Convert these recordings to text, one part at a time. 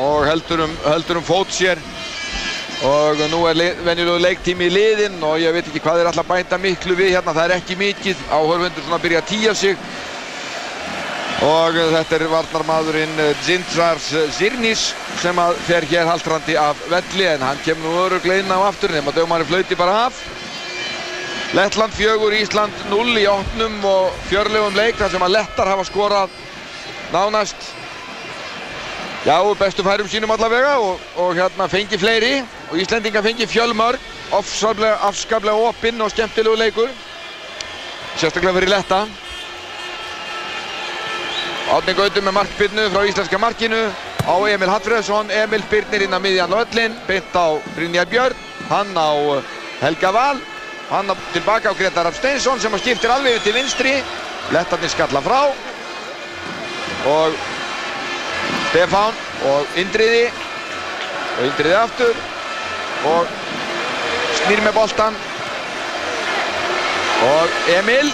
og heldur um, heldur um fót sér. Og nú er venjulegu leiktími í liðin og ég veit ekki hvað er alltaf bænda miklu við hérna, það er ekki mikið. Áhörfundur svona að byrja að tíja sig. Og þetta er varnarmadurinn Zindrars Zirnis sem að fer hér haldrandi af velli en hann kemur nú öruglega inn á aftur nema dögumari flauti bara af. Lettland fjögur, Ísland 0 í óttnum og fjörlegum leik þar sem að Lettar hafa skorað nánast já, bestu færum sínum allavega og, og hérna fengi fleiri og Íslendinga fengi fjölmörg afskaplega opinn og skemmtilegu leikur sérstaklega fyrir Letta Átni Gautur með markbyrnu frá íslenska markinu á Emil Hallfreðsson. Emil byrnir inn á miðjan völlin, beint á Brynjar Björn, hann á Helga Val, hann á, tilbaka á Gretar Raff Steinsson sem skiptir alveg til vinstri. Lettarnir skalla frá og Stefán og Indriði og Indriði aftur og snýr með boltan og Emil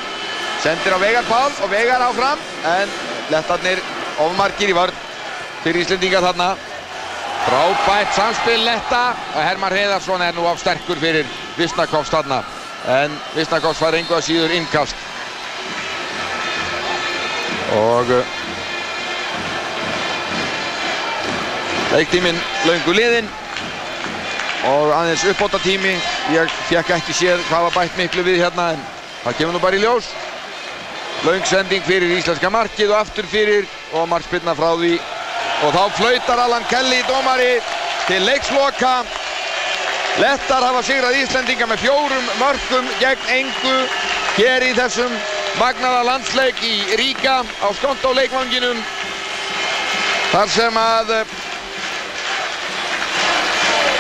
sendir á Vegar Pál og Vegar áfram en Lettarnir ofmarkir í vörð fyrir Íslendinga þarna. Frábært samspil Letta og Herman Hreðarsson er nú á sterkur fyrir Vissnakovs þarna. En Vissnakovs fær einhvað síður innkast. Og leiktíminn laungu liðinn og aðeins uppbóta tími. Ég fekk ekki séð hvað var bætt miklu við hérna en það kemur nú bara í ljós. Laungsending fyrir íslenska markið og aftur fyrir og markspilna frá því og þá flautar Allan Kelly dómari til leiksloka Lettar hafa sigrað Íslendinga með fjórum mörgum gegn engu hér í þessum magnaða landsleik í Ríka á skont á leikvanginum þar sem að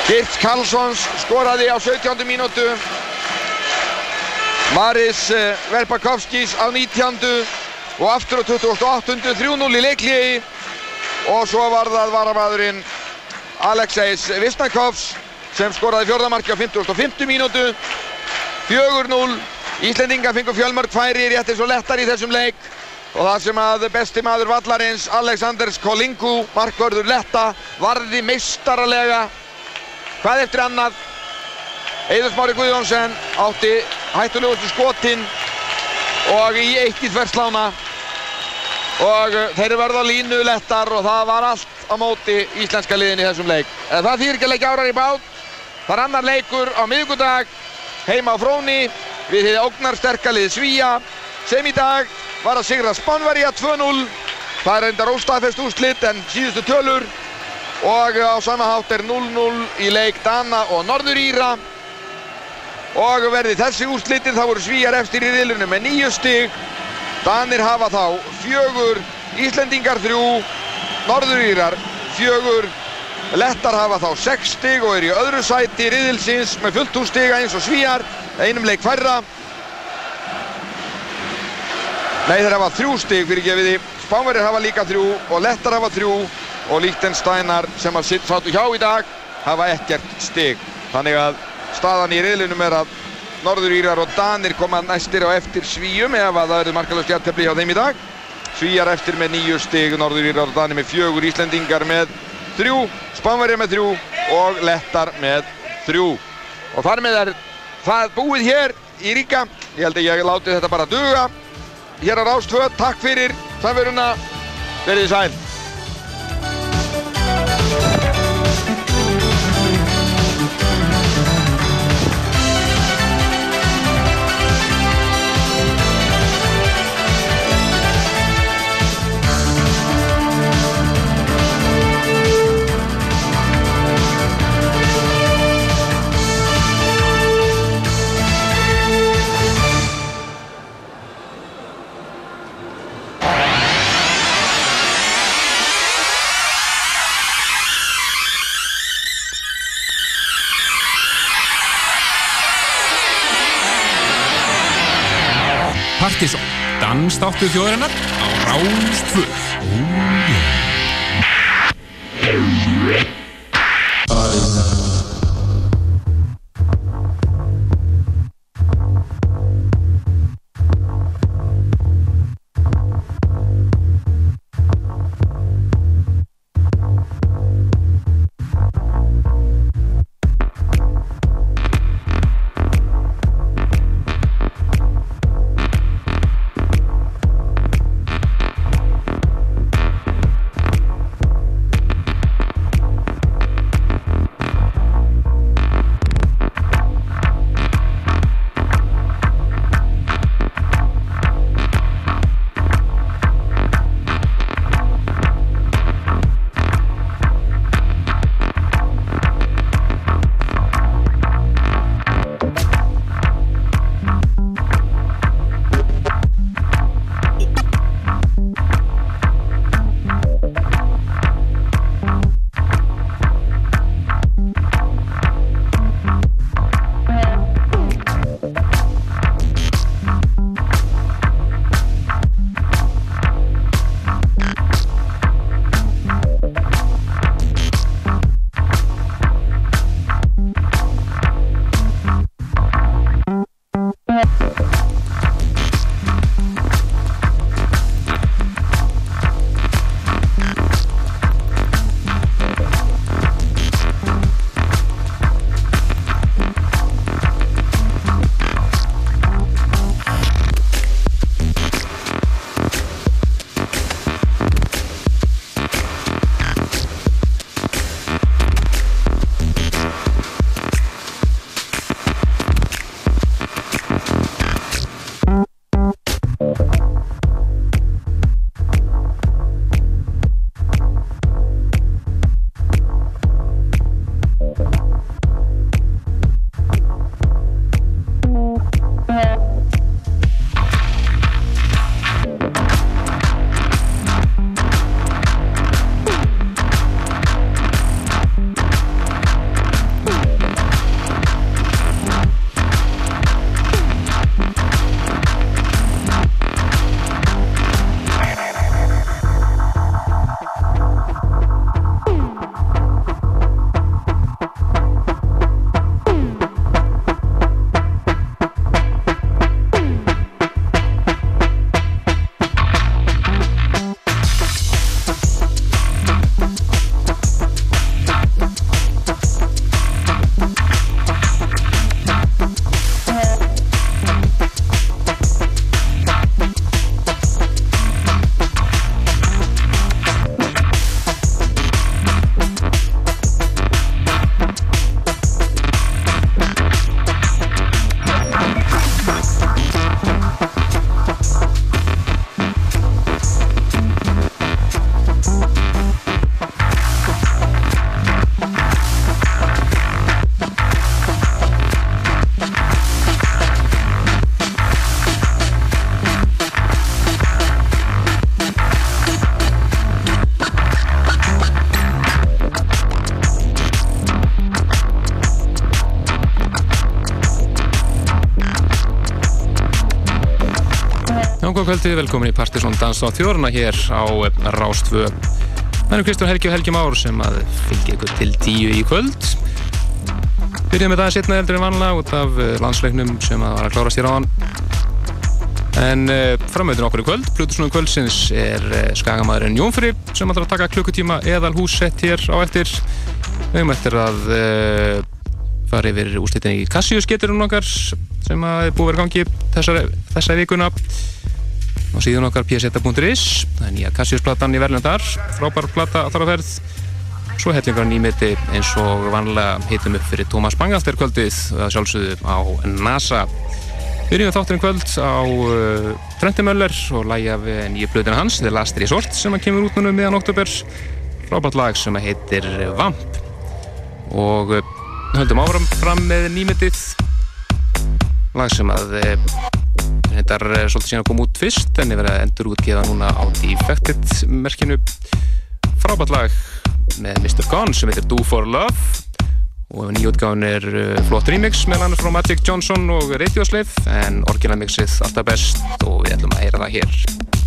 Gert Karlssons skoraði á 17. mínútu Maris eh, Verpakovskis á 19. og aftur á 28. 3-0 í leikliði og svo var það varamæðurinn Alexeis Visnakovs sem skoraði fjörðamarki á 55. mínútu 4-0 Íslendinga fengur fjölmörg færi rétt eins og lettar í þessum leik og það sem að besti maður vallarins Aleksandrs Kolingu markvörður letta varði meistaralega hvað eftir annað Eður Smári Guðjónsson átti hættulegustu skotinn og í eitt í þverslána og uh, þeir eru verið á línu lettar og það var allt á móti íslenska liðin í þessum leik. Það þýr ekki að leikja árar í bát. Það er annar leikur á miðugudag heima á Fróni við þið ógnarsterkalið Svíja sem í dag var að sigra Spánverja 2-0. Það er enda róstafest úrslitt en síðustu tölur og á sama hátt er 0-0 í leik Dana og Norðuríra og verði þessi úrslitin þá voru Svíjar eftir í riðlunum með nýju stig. Danir hafa þá fjögur Íslendingar þrjú Norðurírar fjögur. Lettar hafa þá sex stig og er í öðru sæti riðilsins með fullt úr stiga eins og Svíjar einum leik færra. Nei þeir hafa þrjú stig fyrir gefiði Spánverðir hafa líka þrjú og Lettar hafa þrjú og Líktensteinar sem að sitt fattu hjá í dag hafa ekkert stig þannig að staðan í riðlinum er að Norður Írar og Danir koma næstir á eftir Svíum ef að það verður markalöst jættefli hjá þeim í dag. Svíjar eftir með nýju stig, Norður Írar og Danir með fjögur, Íslendingar með þrjú, Spánverjar með þrjú og Lettar með þrjú. Og þar með er það búið hér í Ríka. Ég held að ég láti þetta bara duga. Hér á Rástvö, takk fyrir samveruna, verið sæl. Dansstáttu þjóðarinnar á Ráðstvöð. Kvöldi, velkomin í Partiðsson Dans á þjórna hér á. Það eru Kristján Helgi og Helgi Már sem að fylgja ykkur til tíu í kvöld. Byrjum með það setna eldur en vanlega út af eh, landsleiknum sem að var að klárast hér á hann. En uh, framöðun okkur í kvöld, Plutusnúðum kvöldsins er uh, skagamæðurinn Jónfri sem ætlar að taka klukkutíma eðal húsett hér á eftir. Við höfum eftir að fara yfir úrslitin í Cassius geturum okkar sem að búið að vera gangi þessari, þessari vikuna og síðan okkar pseta.is það er nýja Cassius-platan í verðlundar frábær plata að þarra ferð. Svo hellingar nýmiti eins og vanlega hitum upp fyrir Tómas Bangalter kvöldið að sjálfsögðu á NASA. Við erum þátturinn kvöld á uh, Trentimöller og lægi af nýju blöðina hans The Last Resort sem að kemur út núna um miðan oktober frábært lag sem að heitir Vamp. Og uh, höldum áfram fram með nýmitið lag sem að þetta er svolítið síðan að koma út fyrst en er verið að endur útgeða núna á Defected merkinu frábært lag með Mr. Gone sem heitir Do For Love og nýjútgáðin er flott remix með hann frá Magic Johnson og Radioslave en orginalmixið alltaf best og við ætlum að heyra það hér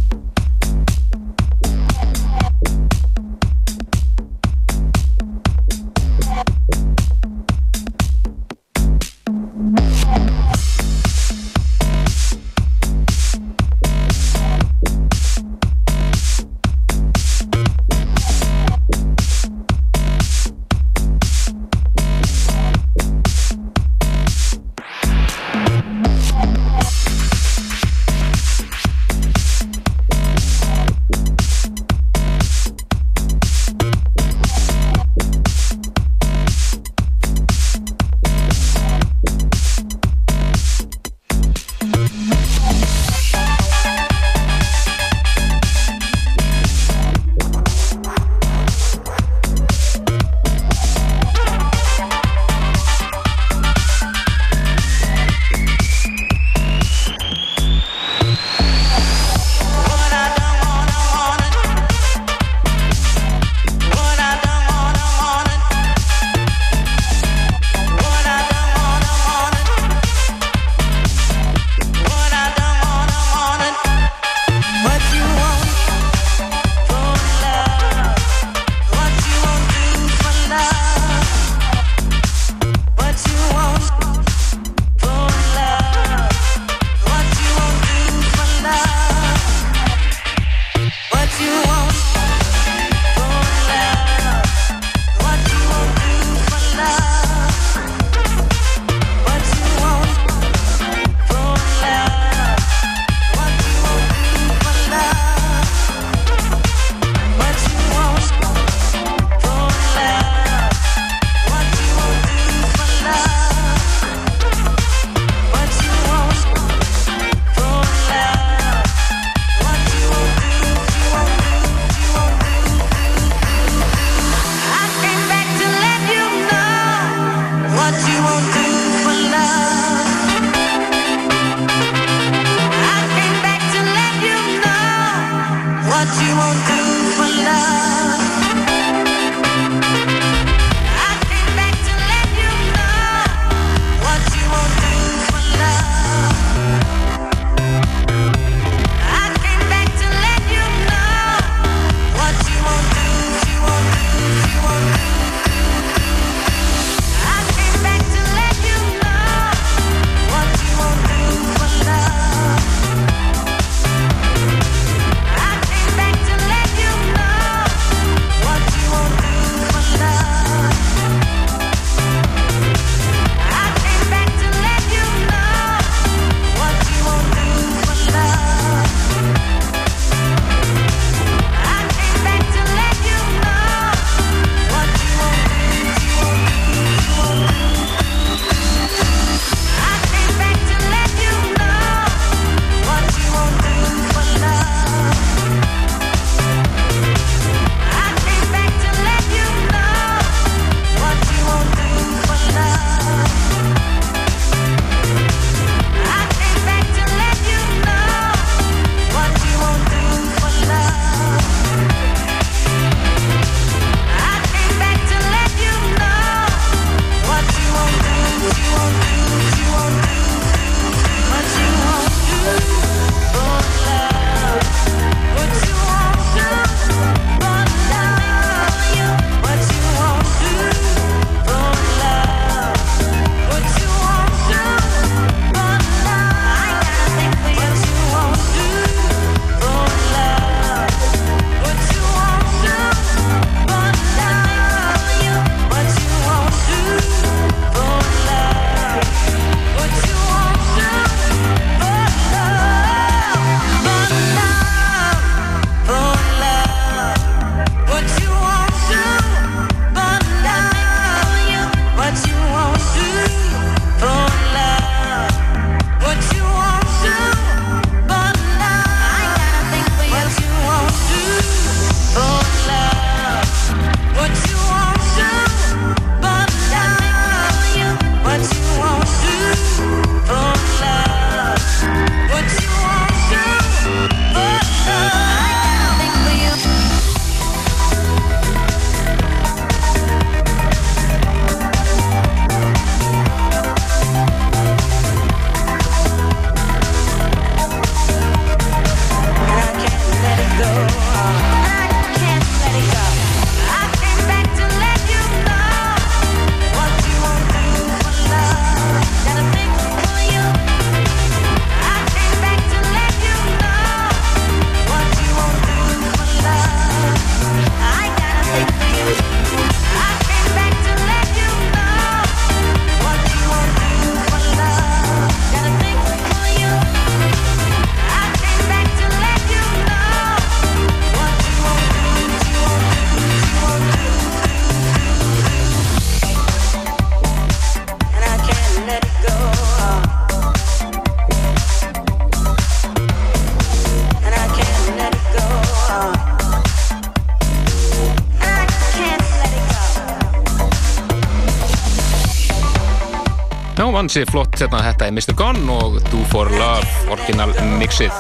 ansi flott hérna, þetta er Mr. Gone og Do For Love, orginal mixið.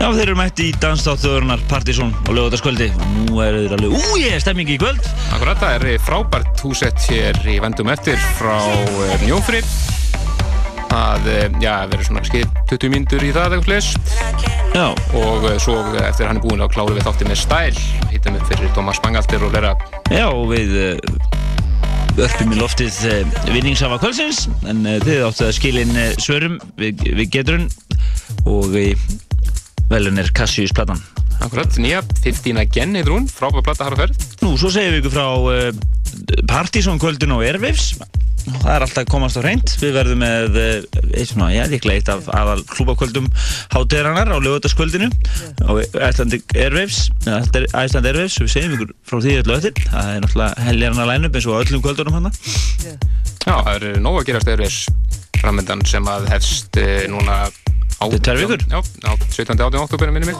Já, þeir eru mætti í dansdáttuðurnar Partizón á lögutaskvöldi og nú er þeir alveg, úi, ég er stemming í kvöld. Akkurat, það er frábært húsett hér í vendum eftir frá. Eh, það, eh, já, verður svona skil 20 mínutur í það eitthvað flis. Já. Og eh, svo eftir hann er búin að klára við þátti með stæl, hittum við fyrir Thomas Bangalter og vera. Já, og við örpum í loftið vinningsafa kvöldsins, en þið áttu að skilin svörum við, við geturinn og velun er Cassius platan. Akkurat, nýja, 15 Again heitur hún, frábæð platta har að ferð. Nú, svo segjum við ykkur frá Partizón kvöldin á Airwaves. Það er alltaf komast á hreint. Við verðum með eitt svona, já, líklega eitt af aðal klúbakvöldum hátegrannar á lögutaskvöldinu á Icelandic Airwaves Iceland Airwaves, við segjum ykkur frá því öllu öttir, það er náttúrulega helgarna lænum eins og öllum kvöldunum hann Já, það er nóg að gerast Airwaves framöndan sem að hefst uh, núna vikur? Já, á 17. 18. oktober minni mig.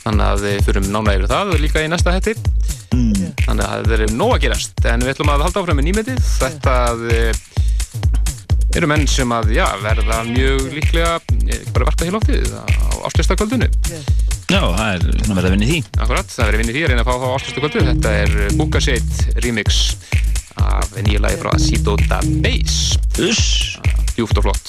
Þannig að við fyrum nána yfir það og líka í næsta hætti. Mm. Þannig að það er nóg að gerast. En við ætlum að halda áfram með nýmyndið. Þetta eh, eru menn sem að já, verða mjög líklega eh, bara varta í loftið á áslustakvöldinu. Já, það er verið að vinni því. Akkurat, það verið að vinni því að reyna að fá þá áslustakvöldu. Þetta er Bukaseit remix af nýja lagi frá Sito Da Bass. Uss! Djúft og flott.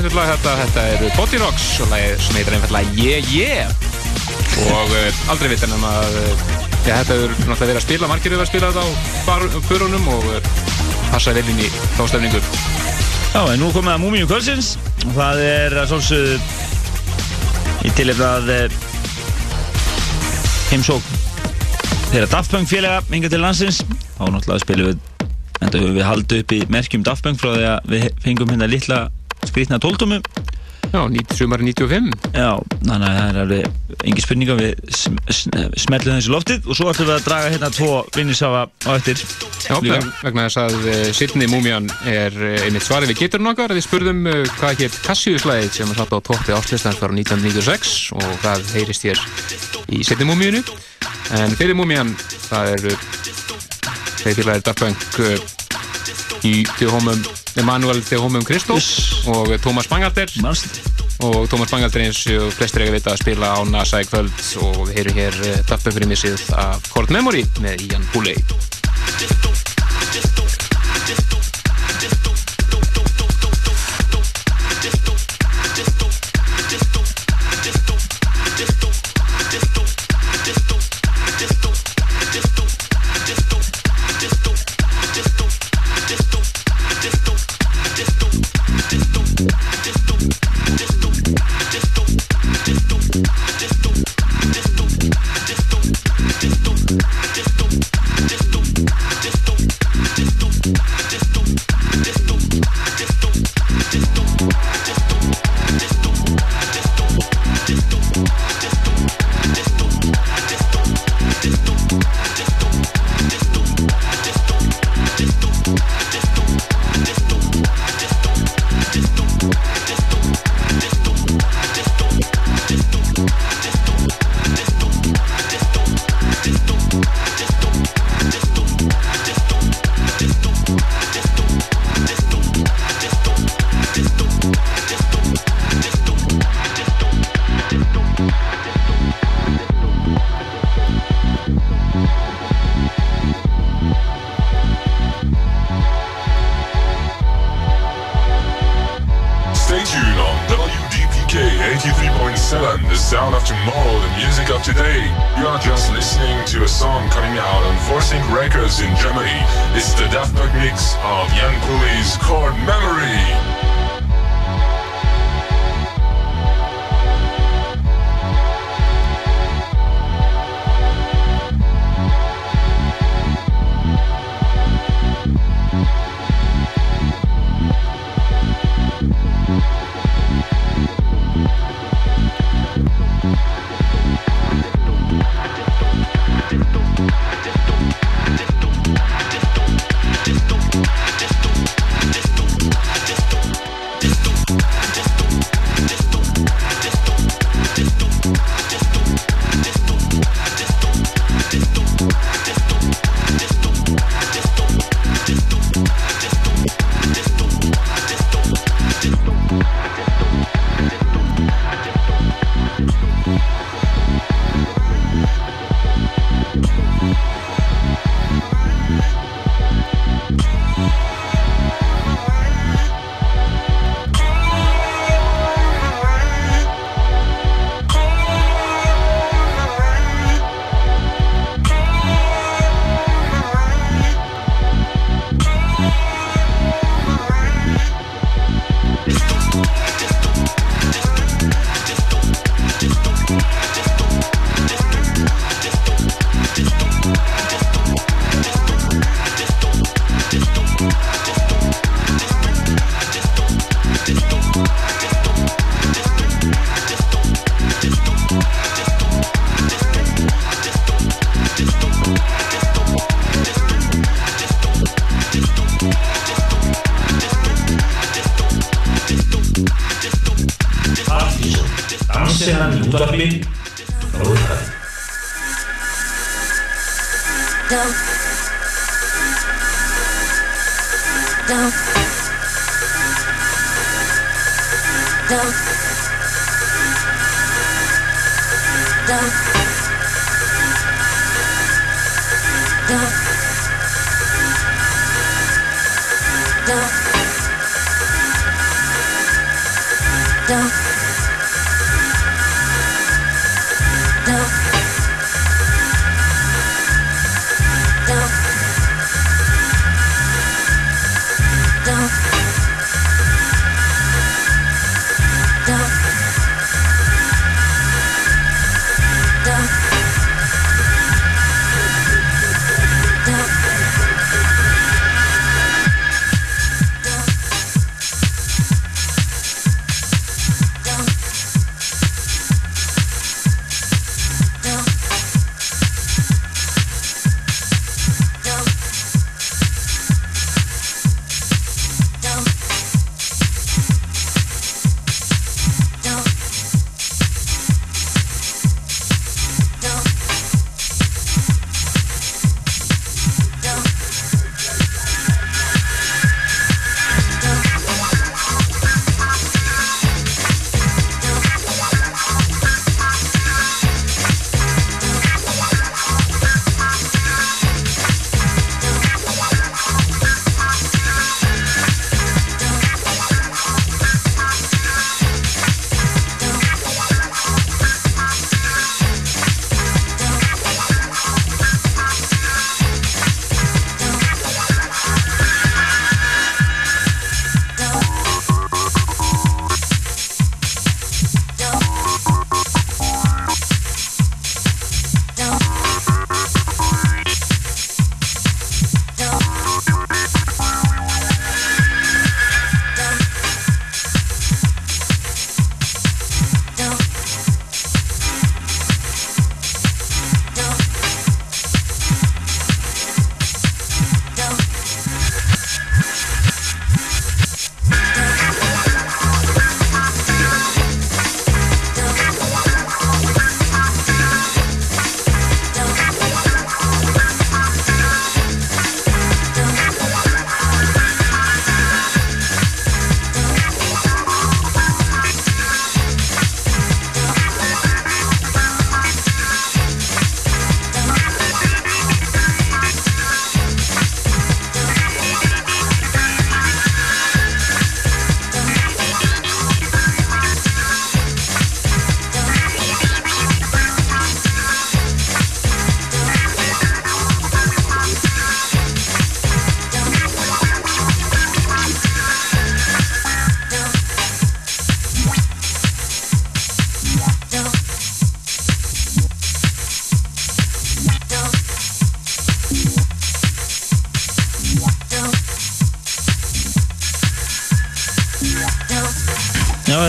Skemmtilegt lag þetta, þetta eru Body Rocks og lagið sem heitir einfallega Yeah Yeah. Og uh, aldrei vittan um að uh, ja, þetta eru náttúrulega verið að spila, margir eru að spila þetta á börunum og uh, passa vel inn í þá stefningu Já, en nú komum við að Múmiu Kvölsins og það er að svolsögðu í tilefnað heimsók þeirra Daft Punk félaga hinga til landsins. Og náttúrulega spilum við enda við haldið upp í merkjum Daft Punk frá því að við fengum hérna litla skrítna tóltumu Já, sumari 95 Já, þannig að það er alveg engi spurninga við smetlum þessu loftið og svo ætlum við að draga hérna tvo vinnisáfa á eftir. Já, líka. vegna þess að eh, Sidney Múmian er uh, einmitt svarið við geturinn okkar. Við spurðum hvað hér Cassius-læðið sem er satt á toppi áslistans frá 1996 og það heyrist hér í Sidney Múmiunu en fyrir Múmian það eru þeir Daft Punk í tjóðhómum Emanuel Theomum Kristóf og Tómas Bangalder og Tómas Bangalder eins og flestir eiga vita að spila á NASA í kvöld og við heyrum hér eh, Daffböfur í missið af Cold Memory með Ian Boulay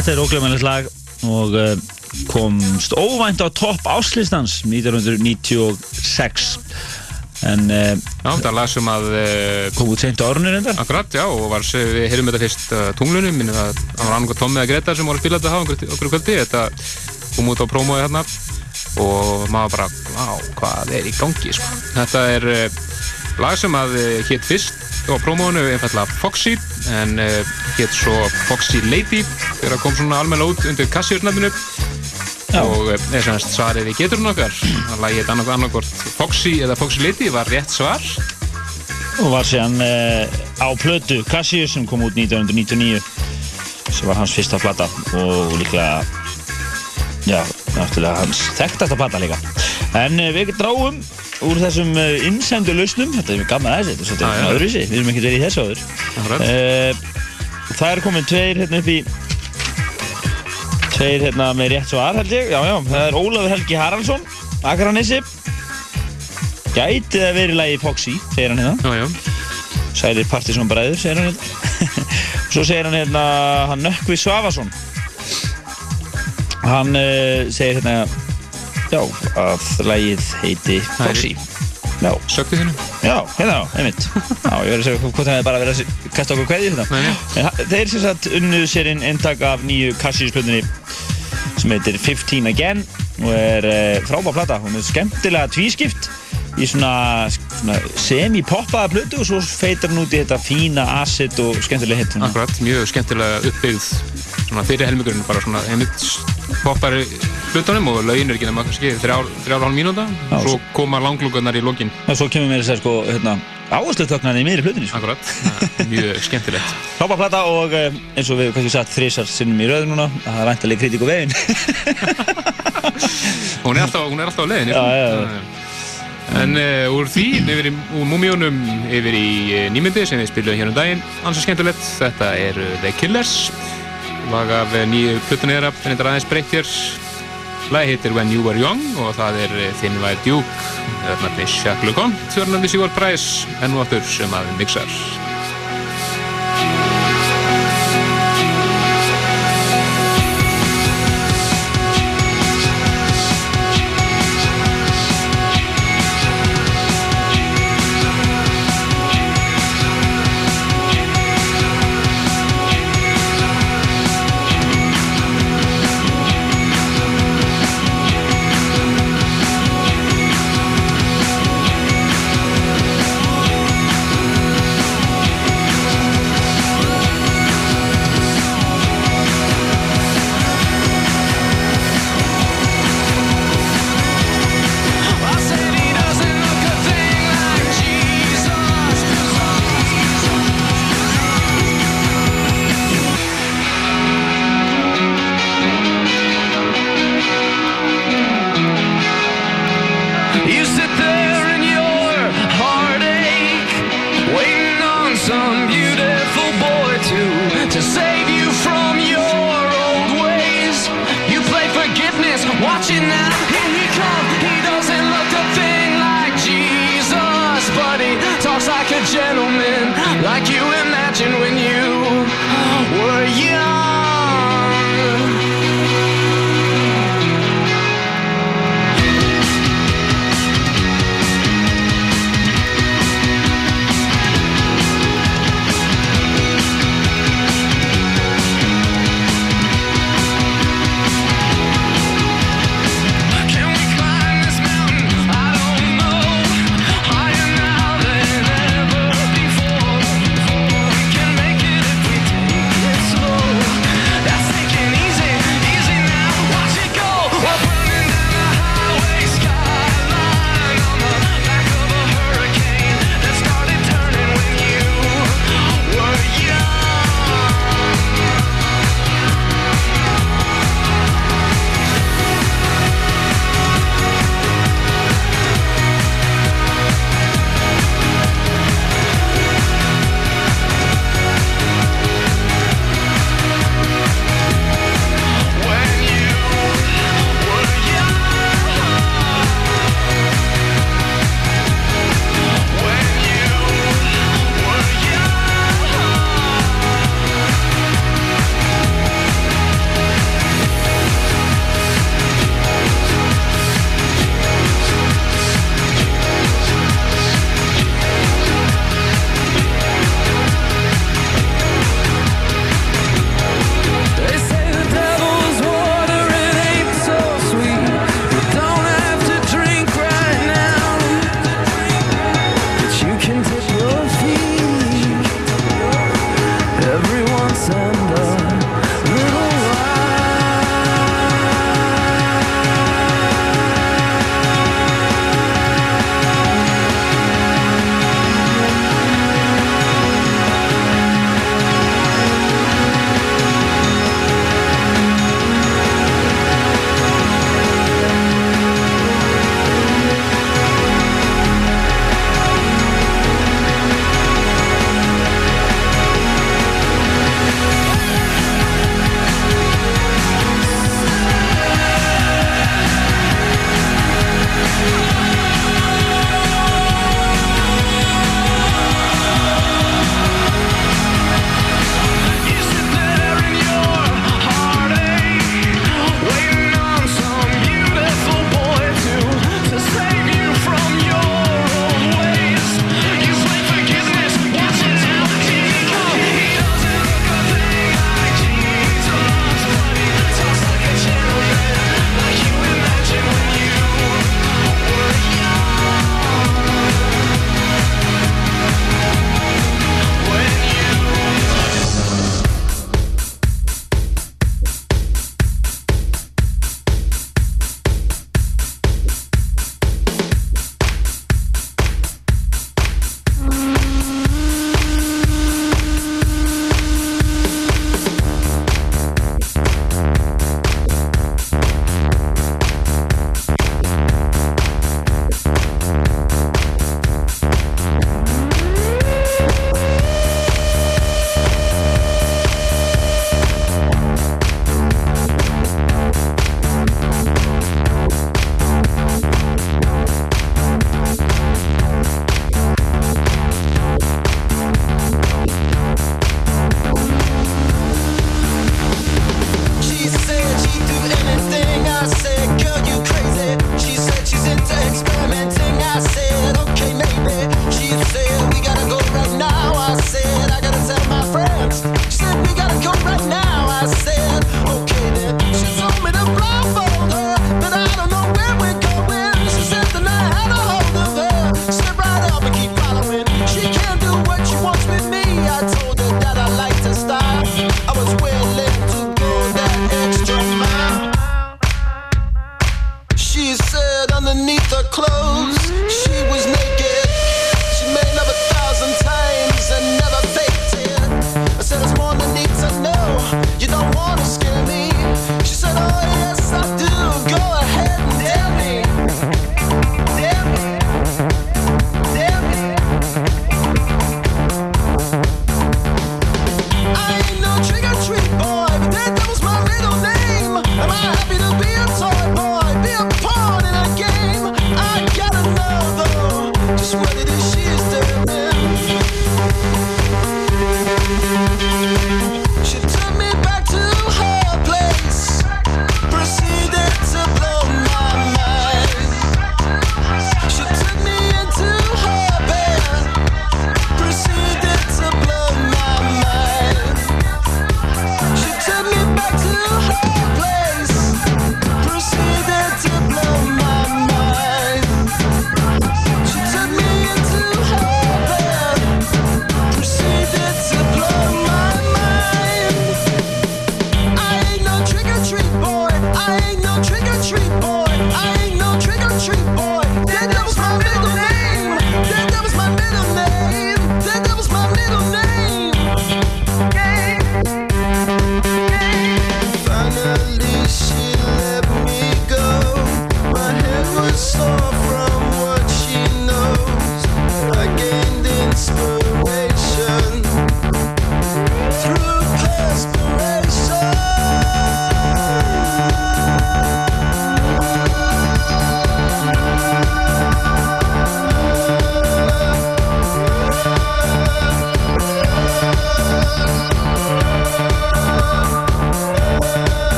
þetta er óglöfmælið lag og uh, komst óvænt á topp áslistans 1996 en uh, Já, það lag sem að uh, kom út seint á orðinu reyndar. Akkurat, já, og var, við heyrum þetta fyrst uh, tunglunum, minnum að það var annað Tommi eða Greta sem voru að spila þetta á okkur kvöldi, þetta kom út á prómói hérna. Og maður bara, vá, hvað er í gangi, sko. Þetta er lag sem að hétt fyrst á prómóinu, einfallega Foxy, en hétt svo Foxy Lady, þegar það kom svona almenna út undir Cassius-nafninu og uh, er semst svarið við geturinn okkar, að lagið annað annarkort Foxy eða Foxy Lady var rétt svar. og var síðan uh, á plötu Cassius sem kom út 1999 sem var hans fyrsta plata og líklega já, náttúrulega hans þekktasta plata líka. En uh, við dráum úr þessum uh, innsendu lausnum. Þetta er mjög gaman að þessi, þetta er svolítið öðruvísi. Við erum ekkert verið í þessu áður. Það er komin tveir hérna upp í tveir hérna með rétt svar held ég já, já, það er Ólafur Helgi Haraldsson Akranissi gæti það verið lagi Foxy segir hann hérna Já, já, Sælir Partisón bræður, segir hann hérna. Svo segir hann hérna, hann Nökkvi Svavason. Hann uh, segir hérna, já, að lagið heiti Foxy. Já, söktu þínu. já, hérna, einmitt. Já, ég verði að segja hvort það er bara verið að kasta okkur kveði hérna. Nei, nei. En þeir sem sagt unnuðu sér inn eintak af nýju Cassius-plötunni sem heitir 15 Again og er uh, frábær plata. Hún er skemmtilega tvískipt í svona, svona semi-poppaða plötu og svo feitar hún út í þetta fína acid og skemmtilega hitt. Akkurat, mjög skemmtilega uppbyggð svona fyrir helmingurinn bara svona einmitt poppar hlutunum og lögin er ekki nema kannski þrjár, og hálf mínúta Já, svo koma langlúkarnar í lokin Og svo kemur mér þess að sko, hérna, áherslu í meiri plötunni. Sko. Akkurat, mjög skemmtilegt Frábær plata og uh, eins og við kannski sagt þrísar sinnum í röðu núna, það er væntalega kritík og veginn. Hún er alltaf, hún er alltaf á leiðinni Já, já, já. En uh, úr því, yfir í, úr múmíunum yfir í uh, nýmyndi sem við spilum hér um daginn ansið skemmtilegt, þetta er uh, The Killers lag af uh, nýju plötunni þeirra, það er aðeins breytt hér. Lagi heitir When You Were Young og það er uh, Thin White Duke. Eða nafni Shackle Comte, þjórnandi Sigur Price enn og aftur sem að mixar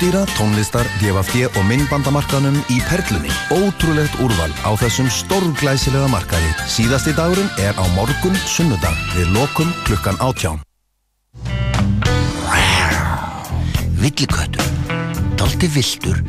ódýra tónlistar, DFFG og minnbandamarkaðnum í Perlunni. Ótrúlegt úrval á þessum stórglæsilega markaði. Síðasti dagurinn er á morgun sunnudag við lokum klukkan átján. Villiköttur. Daldi viltur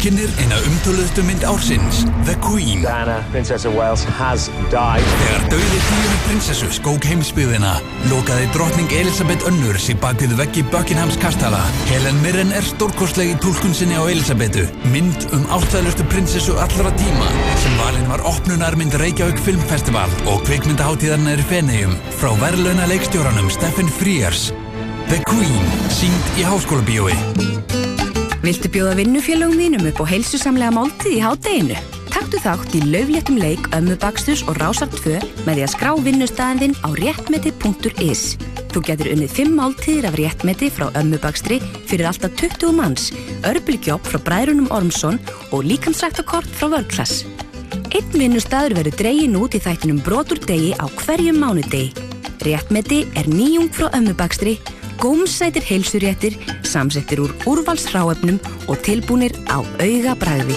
Rástvökinnir eina umtöluðustu mynd ársins, The Queen. Diana, Princess of Wales, has died. Þegar dauði tíunni prinsessu skók heimsbyðina, lokaði drottning Elisabeth önnur sér bak við veggi Buckinghams kastala. Helen Mirren er stórkostleg í tólkun sinni á Elisabethu, mynd um ástæðlustu prinsessu allra tíma, sem valin var opnunarmynd Reykjavík Filmfestival og kveikmyndaháttíðarna er í Fenegjum, frá verðlauna leikstjóranum Stephen Frears. The Queen, sínd í háskóla bíói. Viltu bjóða vinnufélögum þínum upp á heilsusamlega máltið í hádeginu? Taktu þátt í laufléttum leik Ömmubaksturs og Rásar 2 með því að skrá vinnustæðin þinn á réttmeti.is. Þú getur unnið 5 máltíðir af réttmeti frá Ömmubakstri fyrir alltaf 20 manns, örbylgjópp frá bræðrunum Ormsson og líkamsræktakort frá Vörklass. Einn vinnustæður verður dregin út í þættinum brotur degi á hverjum mánudegi. Réttmeti er nýjung frá Ömmubakstri gómsætir heilsuréttir, samsettir úr úrvalsráefnum og tilbúnir á auga bræði.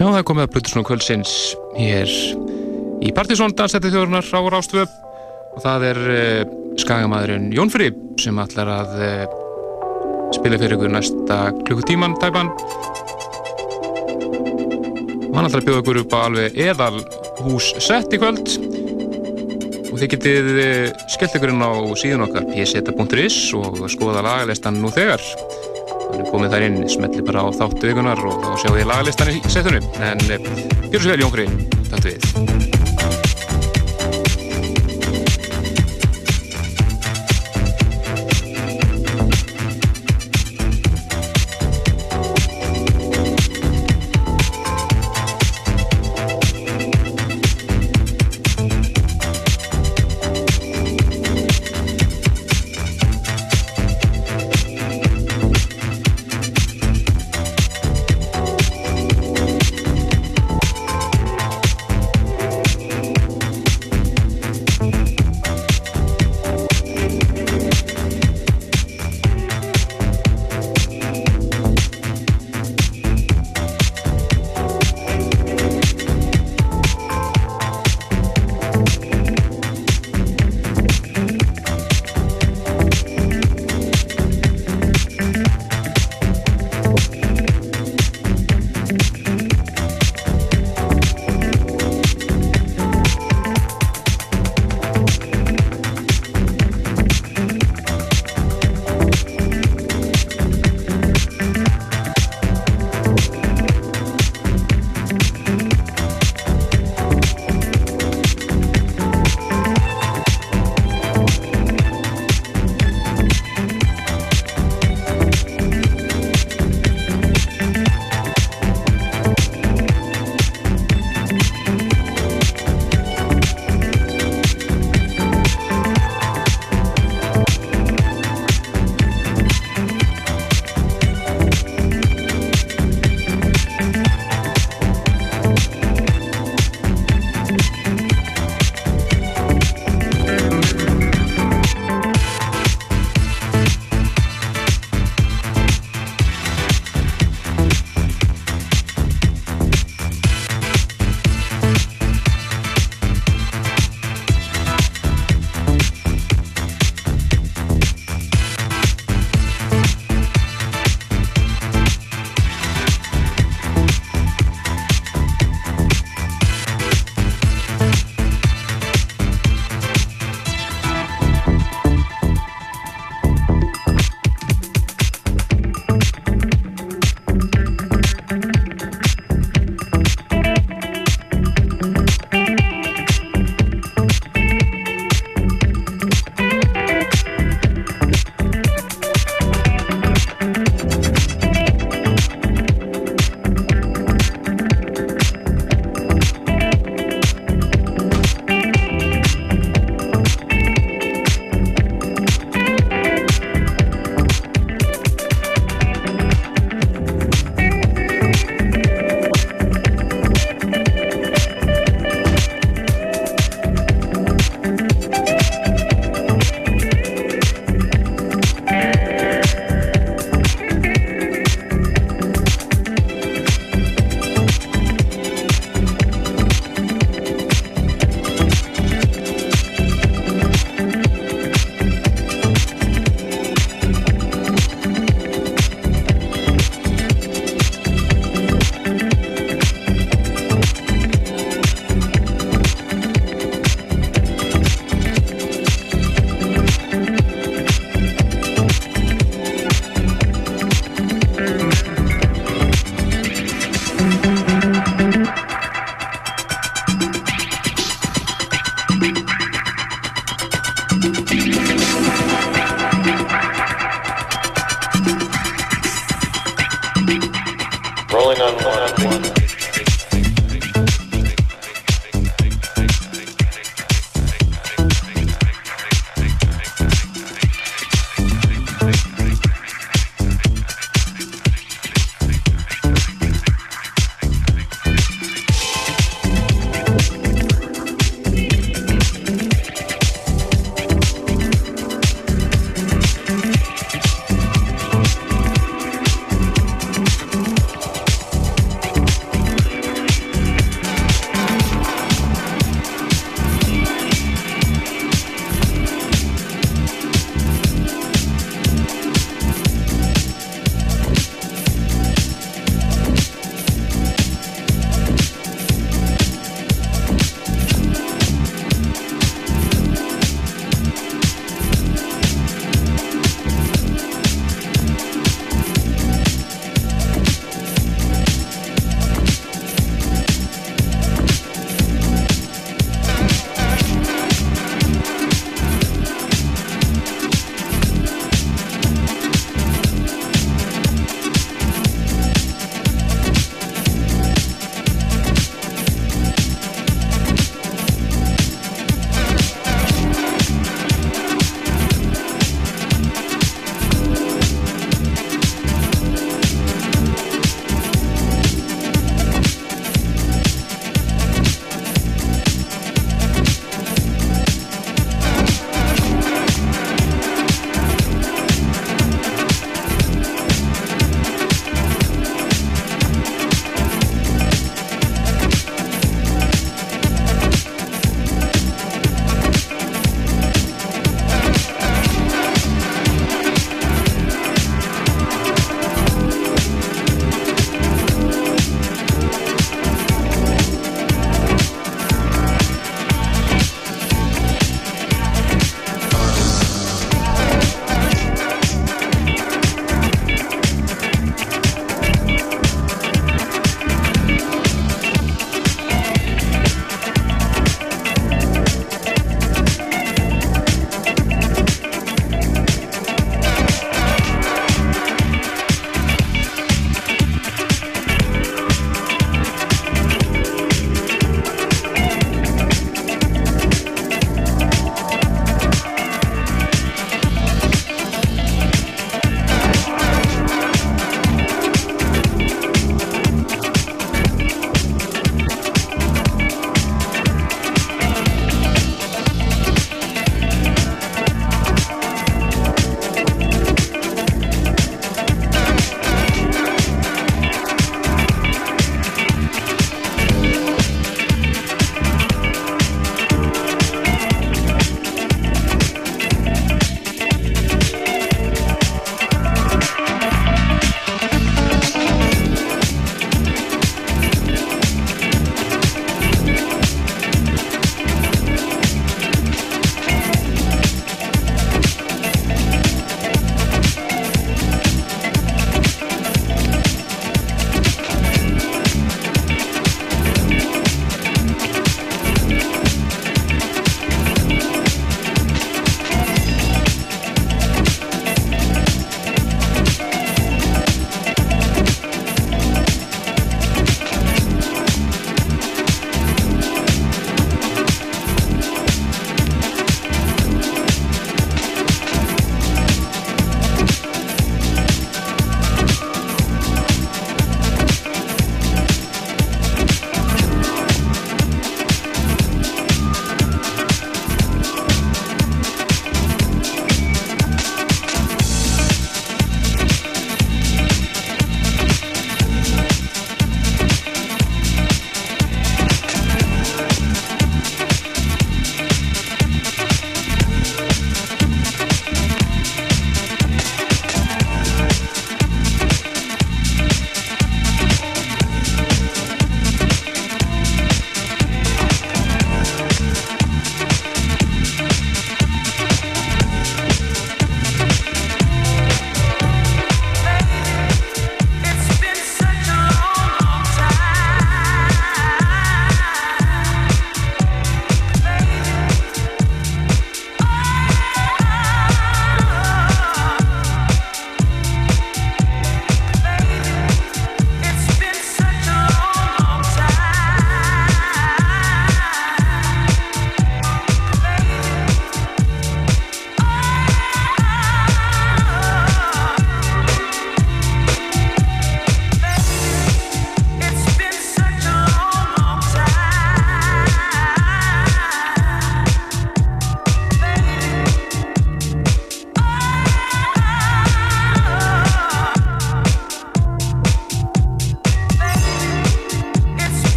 Já, það er komið að Plutusnum kvöldsins hér í Partisón dansætti þjóðurnar á Rástvöp og það er uh, skagamæðurinn Jón Fri sem ætlar að uh, spila fyrir ykkur næsta klukkutíman tæpan. Og hann ætlar að bjóða ykkur upp á alveg eðal hús sett í kvöld. Og þið getið uh, skellt ykkur inn á síðan okkar pseta.is og skoða lagalistan nú þegar. Þannig komið þær inn, smelli bara á þáttu vikunar og þá sjáu þið lagalistan í setunum en gjör svo vel Jón Fri, takk við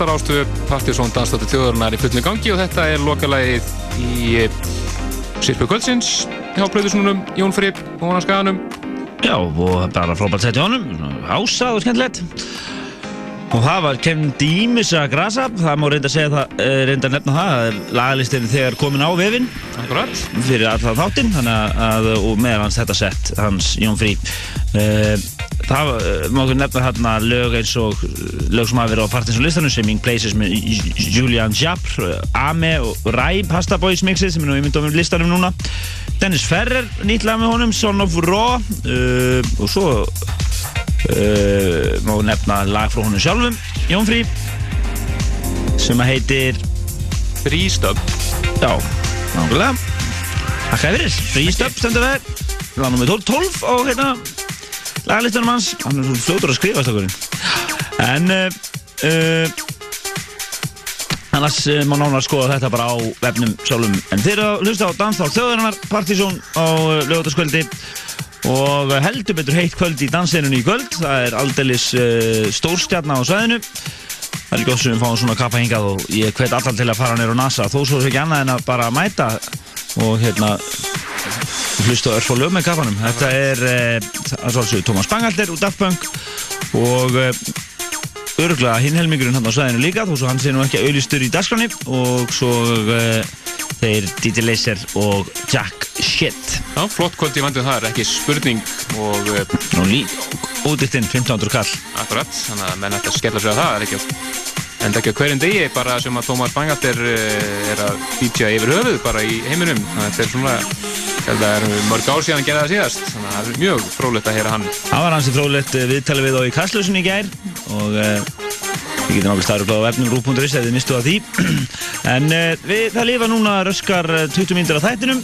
hlustar ástu Partisón Dansdóttir þjóðarinnar í fullinu gangi og þetta er lokalagið í Sirpu Kvöldsins hjá Plöðusnúnum, Jón Fripp og Hóna Skaganum Já, og bara frábært sett í honum, ásað og skemmtilegt. Og það var kemd ímissa grasa, það má reynda að segja það, eh, að nefna það, að lagalistin þegar komin á vefinn. Fyrir alltaf þáttinn, að, og meðal hans þetta sett, hans Jón Frí. Uh, það uh, má ekki nefna þarna lög eins og lög sem hafa verið á Partins og listanum, Swimming Places með Julian Japr, Ame og Rai Pasta Boys mixið sem er nú ímyndum um listanum núna. Dennis Ferrer, nýtt lag með honum, Son of Raw uh, og svo uh, má nefna lag frá honum sjálfum, Jón Frí, sem að heitir Frístöp Já, nákvæmlega. Þakka fyrir, Frístöp stendur við, lag nr. 12, 12 og hérna lagalistanum hans, hann er svona fljótur að skrifa stakkurinn. En uh, uh, annars uh, má nánar skoða þetta bara á vefnum sjálfum. En þeir eru að hlusta á Dansþál þjóðarinnar, Partizón á lögutaskvöldi og heldur betur heitt kvöld í dansinunni í kvöld. Það er aldeilis stórstjarnar á svæðinu. Það er gott sem við fáum svona kappa hingað og ég hvet allar til að fara neyru á NASA þó svo er ekki annað en að bara mæta og hérna hlusta örf og lög með kappanum. Þetta er að svolítið Tómas Bangalder úr Daft Punk og uh, öruglega hinn helmingurinn hann á svæðinu líka þó svo hann sé nú ekki auðlistur í dagskráni og svo uh, þeir DJ Laser og Jack Shit. Já, flott kvöld í vandið það er ekki spurning og Nú lí, útittinn 1500 kall. akkurat, þannig að menn ætti að skella sig að það er ekki en ekki á hverjum degi bara sem að Tómas Bangart er, eh, er að DJ yfir höfuð bara í heiminum að þetta er svona það er mörg ár síðan að gera það síðast. Þannig að það er mjög frólægt að heyra hann. Það var hansi fróðlegt eh, viðtalið við á í Kastlausin í gær og uh, við getum náttúrulega staður á efnum rúf.is ef þið mistu að því. En uh, við, það lifa núna röskar eh, 20 mínútur á þættinum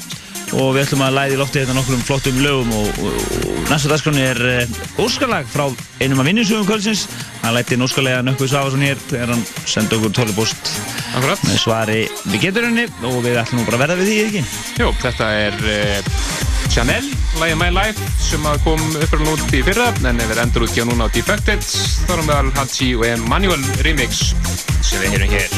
og við ætlum að læði í lofti hérna nokkrum flottum lögum og, og, og næsta dagskráni er uh, óskalag frá einum af vinninsugum kvöldsins. Hann lætti inn óskalega Nökkvi Svafarsson hér þegar hann sendi okkur tólibúst Akkurat. með svari við getur henni og við ætlum nú bara að verða við því ekki? Jó, þetta er uh, Chanel, lagið My Life sem kom uppröðan út í fyrra en er endur út hjá núna á Defected. Þar á meðal Hachi og Emmanuel remix sem við heyrum hér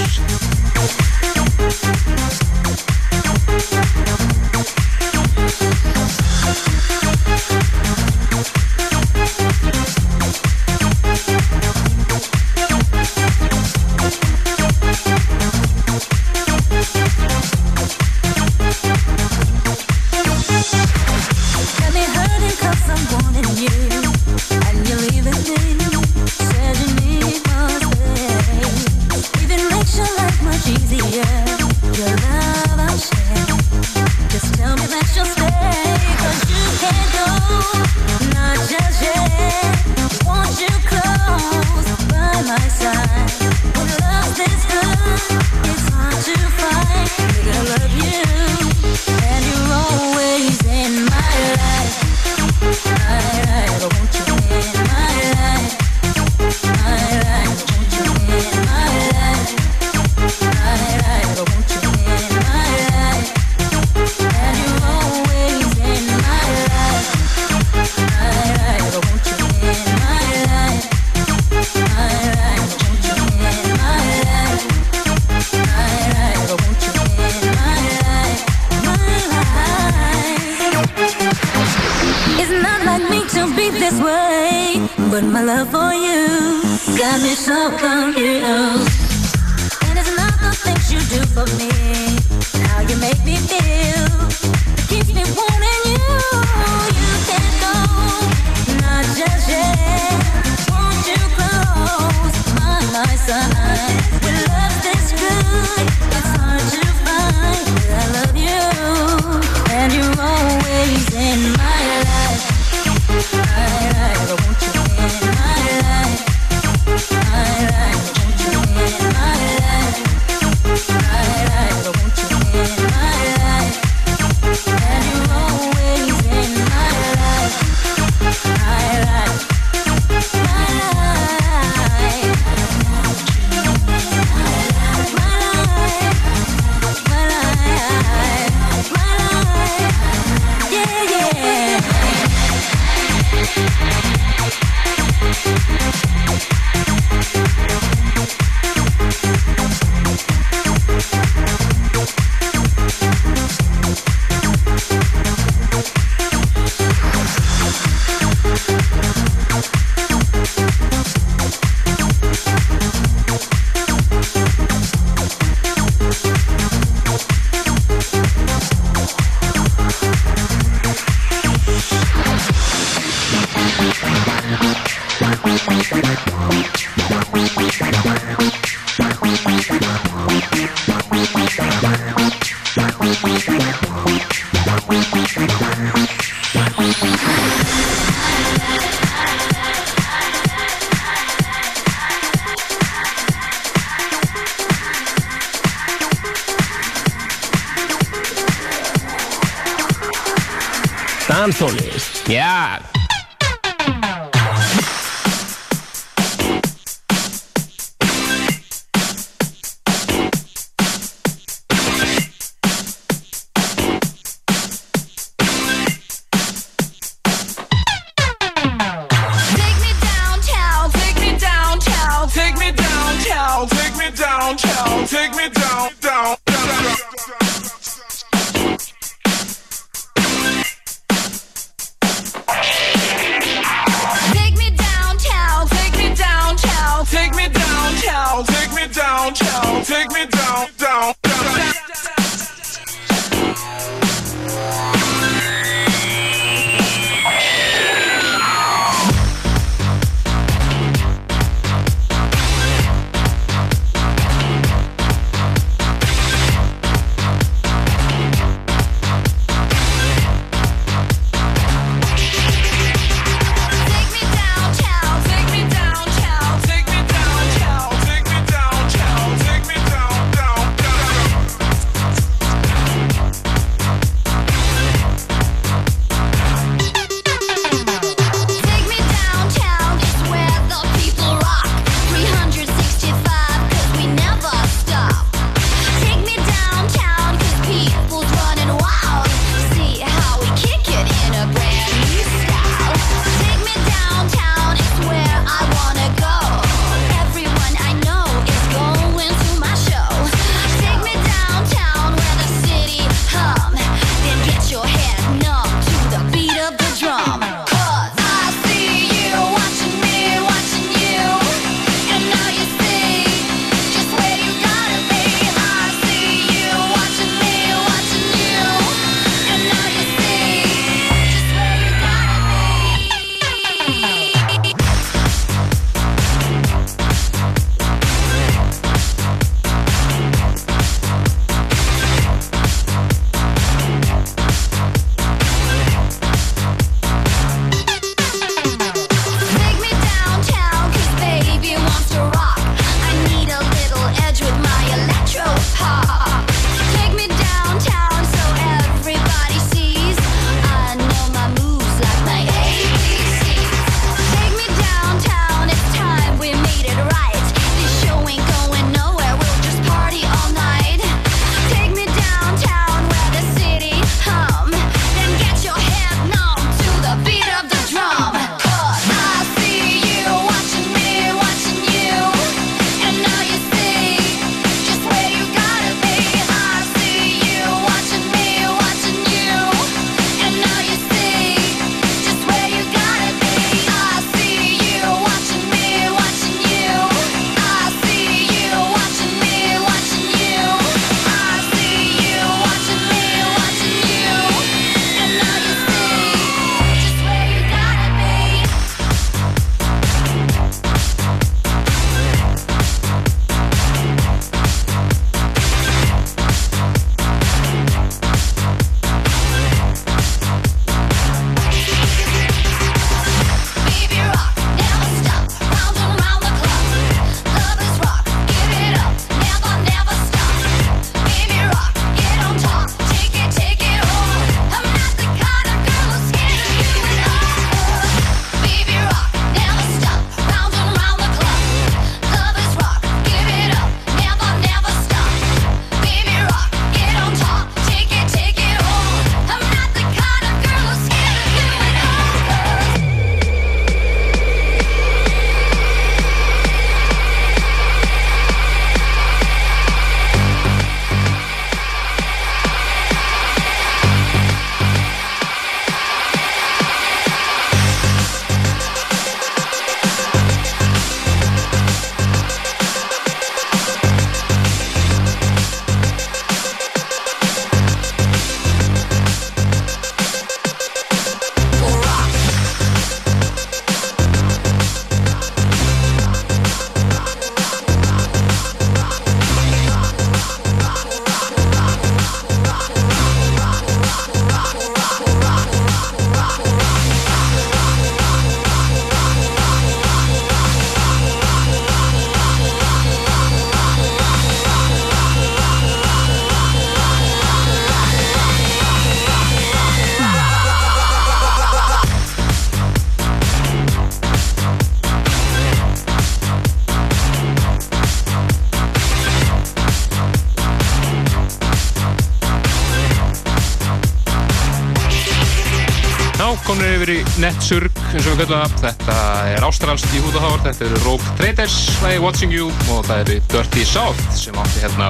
Netsurg, eins og við kallum það. Þetta er ástralst í húðahár, þetta eru Rogue Traders, lagi Watching You og það eru Dirty South sem átti hérna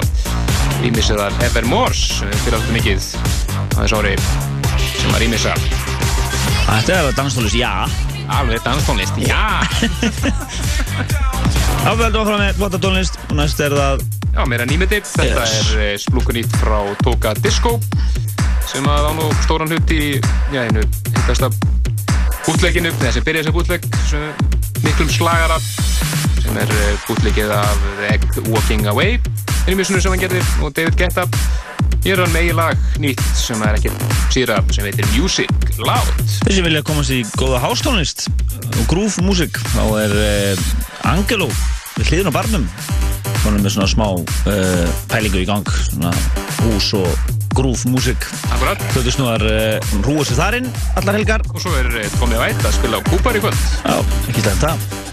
rýmisöðar Evermores fyrir alltaf mikið á þess ári sem var rýmisar. Þetta er alveg danstónlist, já. Alveg danstónlist, já. Að fara með flotta tónlist og næst er það Já, meira nýmeti. Þetta Yes. er splúkunýtt frá Toka Disco sem að á nú stóran hlut í, já, einu hittasta bútleikinu, þessi byrjaði sem bútleik, miklum slagara sem er bútleikið af Egg Walking Away, einmisunu sem hann gerði og David Guetta. Ég er hann með í lag nýtt sem er ekki síðra sem heitir Music Loud. Þeir sem vilja komast í góða hástónlist og groove músík þá er uh, Angelo við hliðin á barnum hann er með svona smá uh, pælingu í gang svona hús og groove músík Akkurat. Þau snúðar uh, rúa sér þar inn allar helgar Og svo er eh, Tommy White að spila á Kúpar í kvöld. Já, ekki slæmt það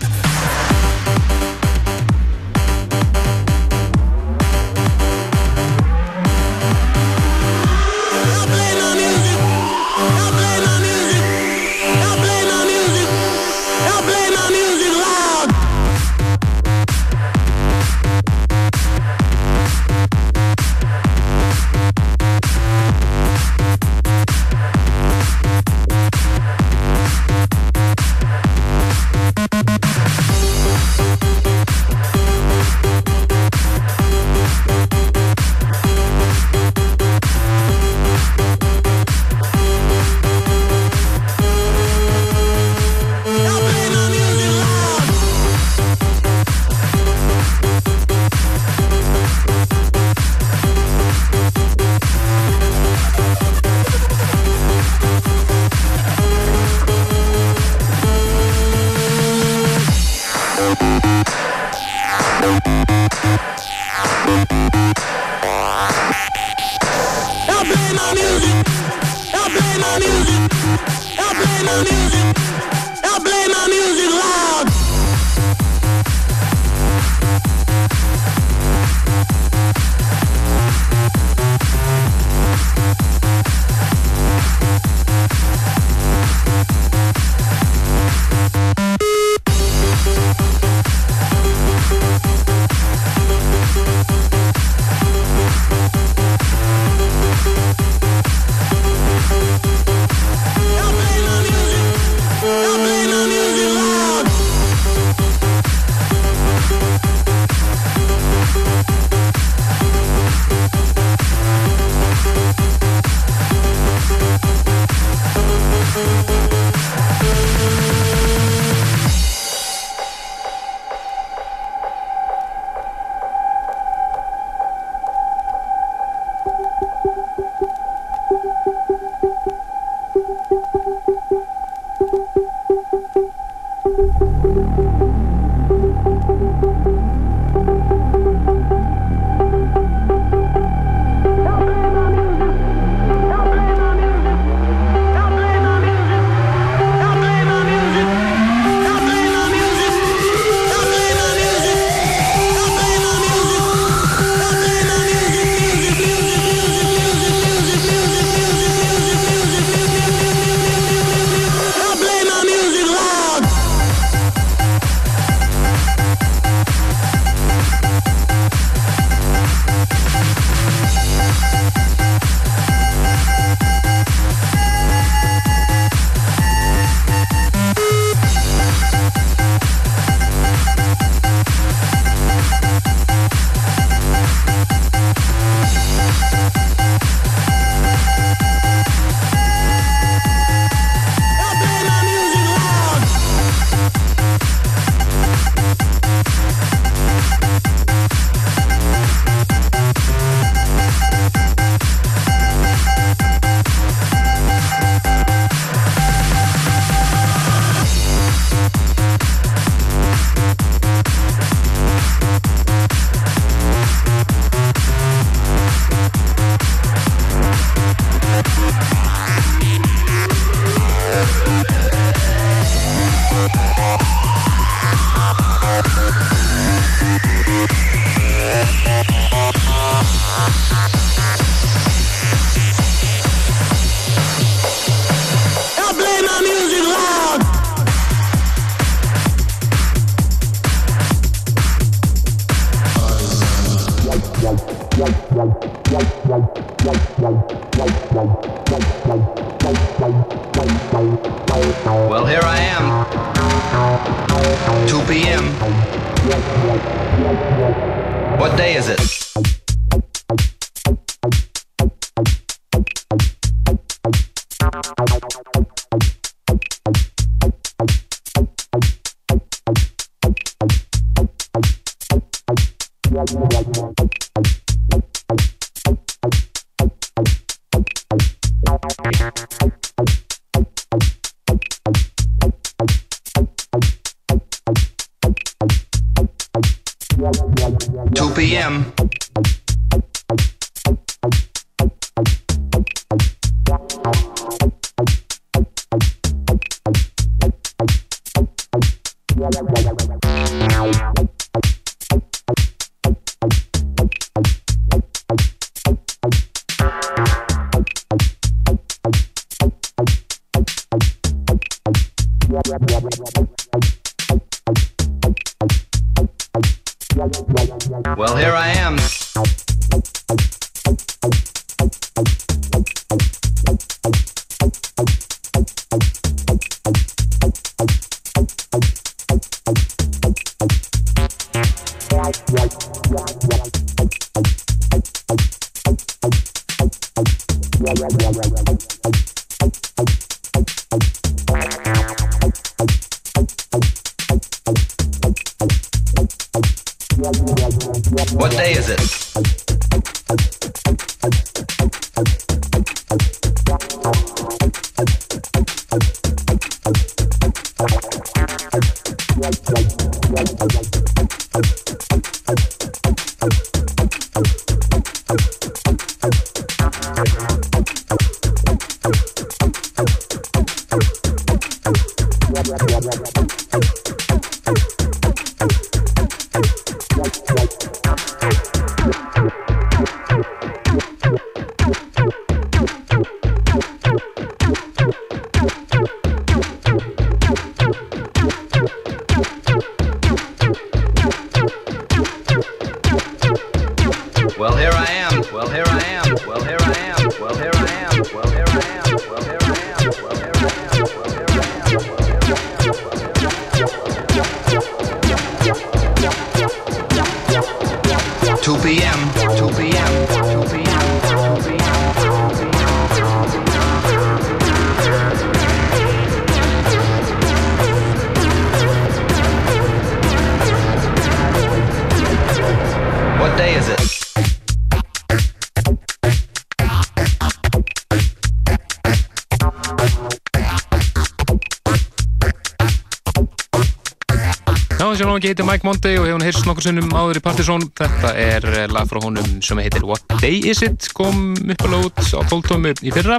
Náttúrulega heitir Mike Monday og hefur hún heyrst nokkur sinnum áður í Partizón. Þetta er lag frá honum sem heitir What Day Is It, kom uppalega út á 12 tómi í fyrra,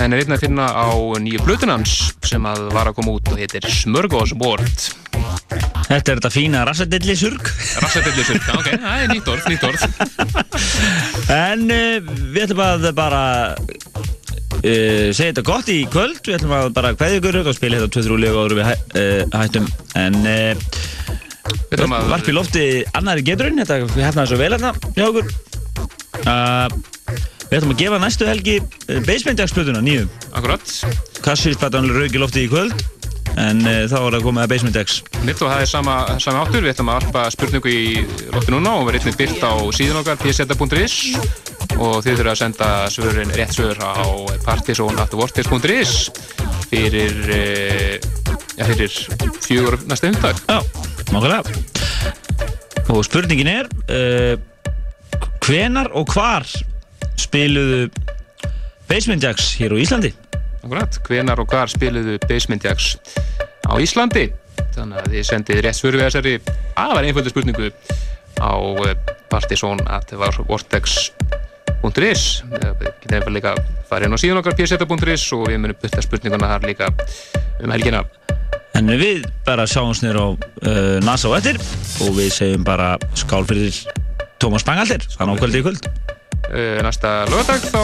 en er einnig að finna á nýju blötunans sem að var að koma út og heitir Smörgósbord. Þetta er þetta fína rassadillisurg Rassadillisurg, ok, það er nýtt orð, nýtt orð. En uh, við ætlum að bara uh, segja þetta gott í kvöld Við ætlum að bara kveðja ykkur og spila þetta 2-3 lega áður við hæ, uh, hættum En ætlum að varpa í lofti annari geturinn Þetta hefnaði svo vel hérna hjá okkur. Uh, Við ætlum að gefa næstu helgi uh, Basementjagsplötuna nýju. Akkurat. Kassirspatan rauk í lofti í kvöld En uh, þá er það komið að Basementjags Mitt og það er sama, sama áttur, við ætlum að varpa spurningu í lofti núna og erum einnig byrt á síðan okkar pseta.is og þið þurfum að senda svörin, rétt svör á partysónaftervortis.is fyrir, uh, ja, fyrir fjögur næsta hundag. Nokkulega. Og spurningin er, uh, hvenar og hvar spiluðu Basement Jacks hér á Íslandi? Akkurat, hvenar og hvar spiluðu Basement Jacks á Íslandi? Þannig að þið sendið rétt svör við þessari afar einföldu spurningu á partysón.vortex.is Við getum líka farið inn á síðan okkar pseta.is og við munum byrta spurninguna þar líka um helgina. En við bara sjáumst nýr á uh, NASA og eftir og við segjum bara skál fyrir Tómas Bangaldir, hann ákvöldi í kvöld. Uh, næsta lögadag þá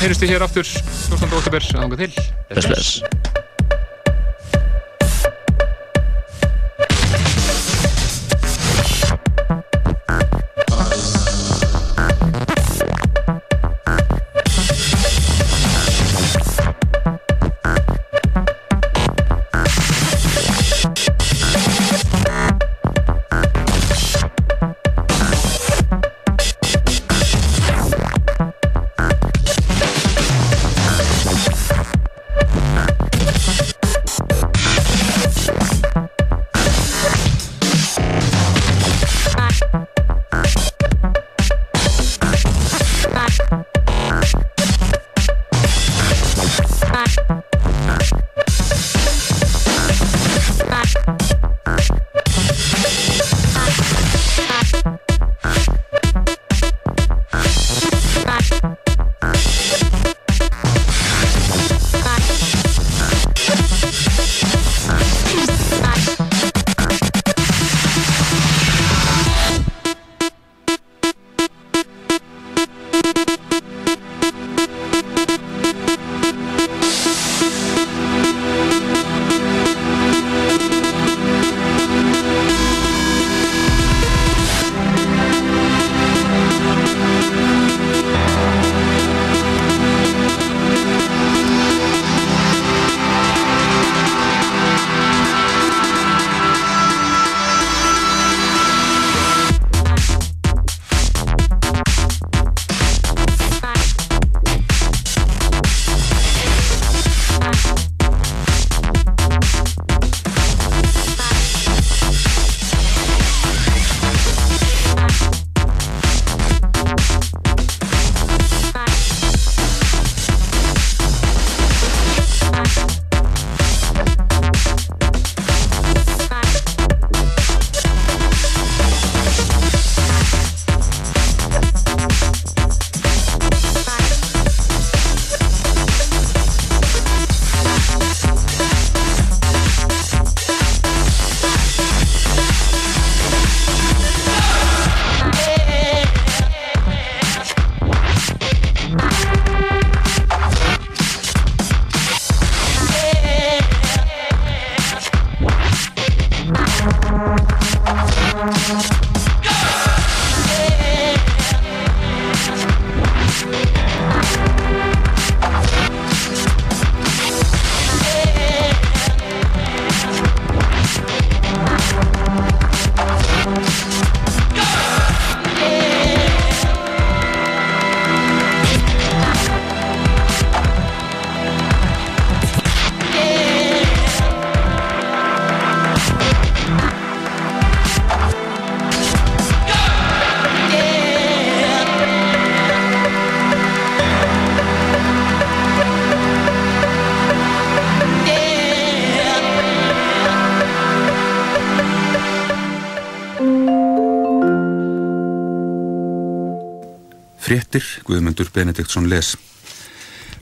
heyrjumst við hér aftur 14. oktober, að þánga til. Bless, bless. Fréttir Guðmundur Benediktsson les.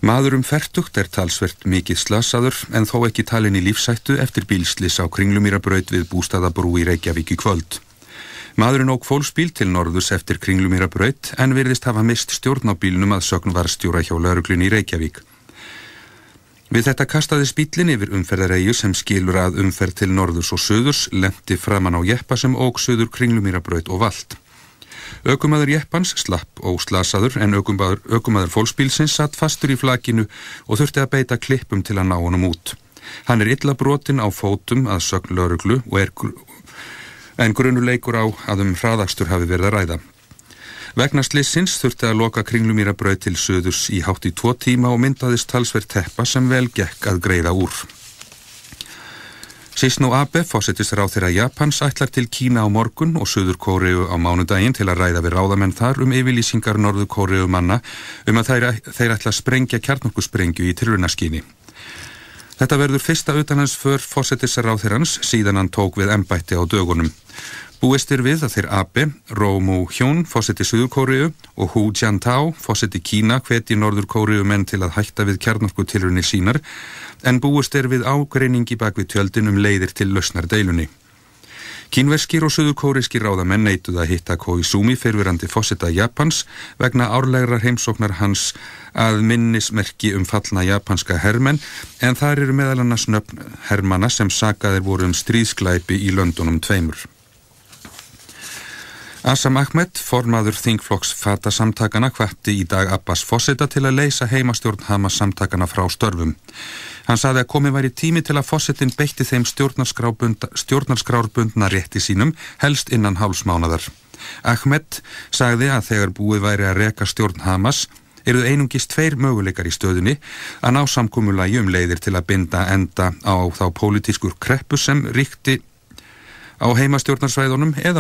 Maður um fertugt er talsvert mikið slasaður en þó ekki talin í lífsættu eftir bílslis á Kringlumýrabraut við bústaðabrú í Reykjavík í kvöld. Maðurinn óg fólksbíl til norðus eftir Kringlumýrabraut en virðist hafa mist stjórn á bílnum að sögn varstjóra hjá lauruglunni í Reykjavík. Við þetta kastaði spýtlinn yfir umferðareigu sem skilur að umferð til norðurs og söðurs lendi framann á jeppa sem óg söður Kringlumýrabraut og vald. Ökumæður jeppans slapp og slasaður en ökumæður fólksbílsins satt fastur í flakinu og þurfti að beita klippum til að ná honum út. Hann er illa brotin á fótum að sögn lauruglu en grunuleikur á að um hraðakstur hafi verið að ræða. Vegna slissins þurfti að loka kringlumýrabraut til söðurs í hátt í tvo tíma og myndaðist talsverð teppa sem vel gekk að greiða úr. Sisno Abe, fósettistur á þeirra Japans, ætlar til Kína á morgun og Suður Kóreu á mánudaginn til að ræða við ráðamenn þar um yfirlýsingar Norður Kóreu manna um að þeir, þeir ætla að sprengja kjarnorkusprengju í tilrunaskyni. Þetta verður fyrsta utanhans för fósettistur á þeirrans síðan hann tók við embætti á dögunum. Búist er við að þeir Abe, Roh Moo-hyun, fósetti Suður Kóreu og Hu Jiantao, fósetti Kína, hveti Norður Kóreu menn til að hætta við kjarnorkutilrunni sínar en búist er við ágreiningi bak við tjöldin um leiðir til lausnar deilunni. Kínverskir og suðukóriskir ráðamenn neituð að hitta Koizumi fyrfirandi fósita Japans vegna árlegrar heimsóknar hans að minnismerki um fallna japanska hermenn en þar eru meðal annars nöfn hermana sem sakaðir voru um stríðsklæpi í löndunum tveimur. Assam Ahmed, formaður þingflokks Fata samtakana, hvatti í dag Abbas Fosseta til að leysa heimastjórn Hamas samtakana frá störfum. Hann saði að komið væri tími til að Fossetin beitti þeim stjórnarskrárabundna rétti sínum helst innan hálsmánadar. Ahmed sagði að þegar búið væri að reka stjórn Hamas eruð einungis tveir möguleikar í stöðunni að ná samkúmulagi um leiðir til að binda enda á þá pólitískur kreppu sem ríkti á heimastjórnarsvæðunum eða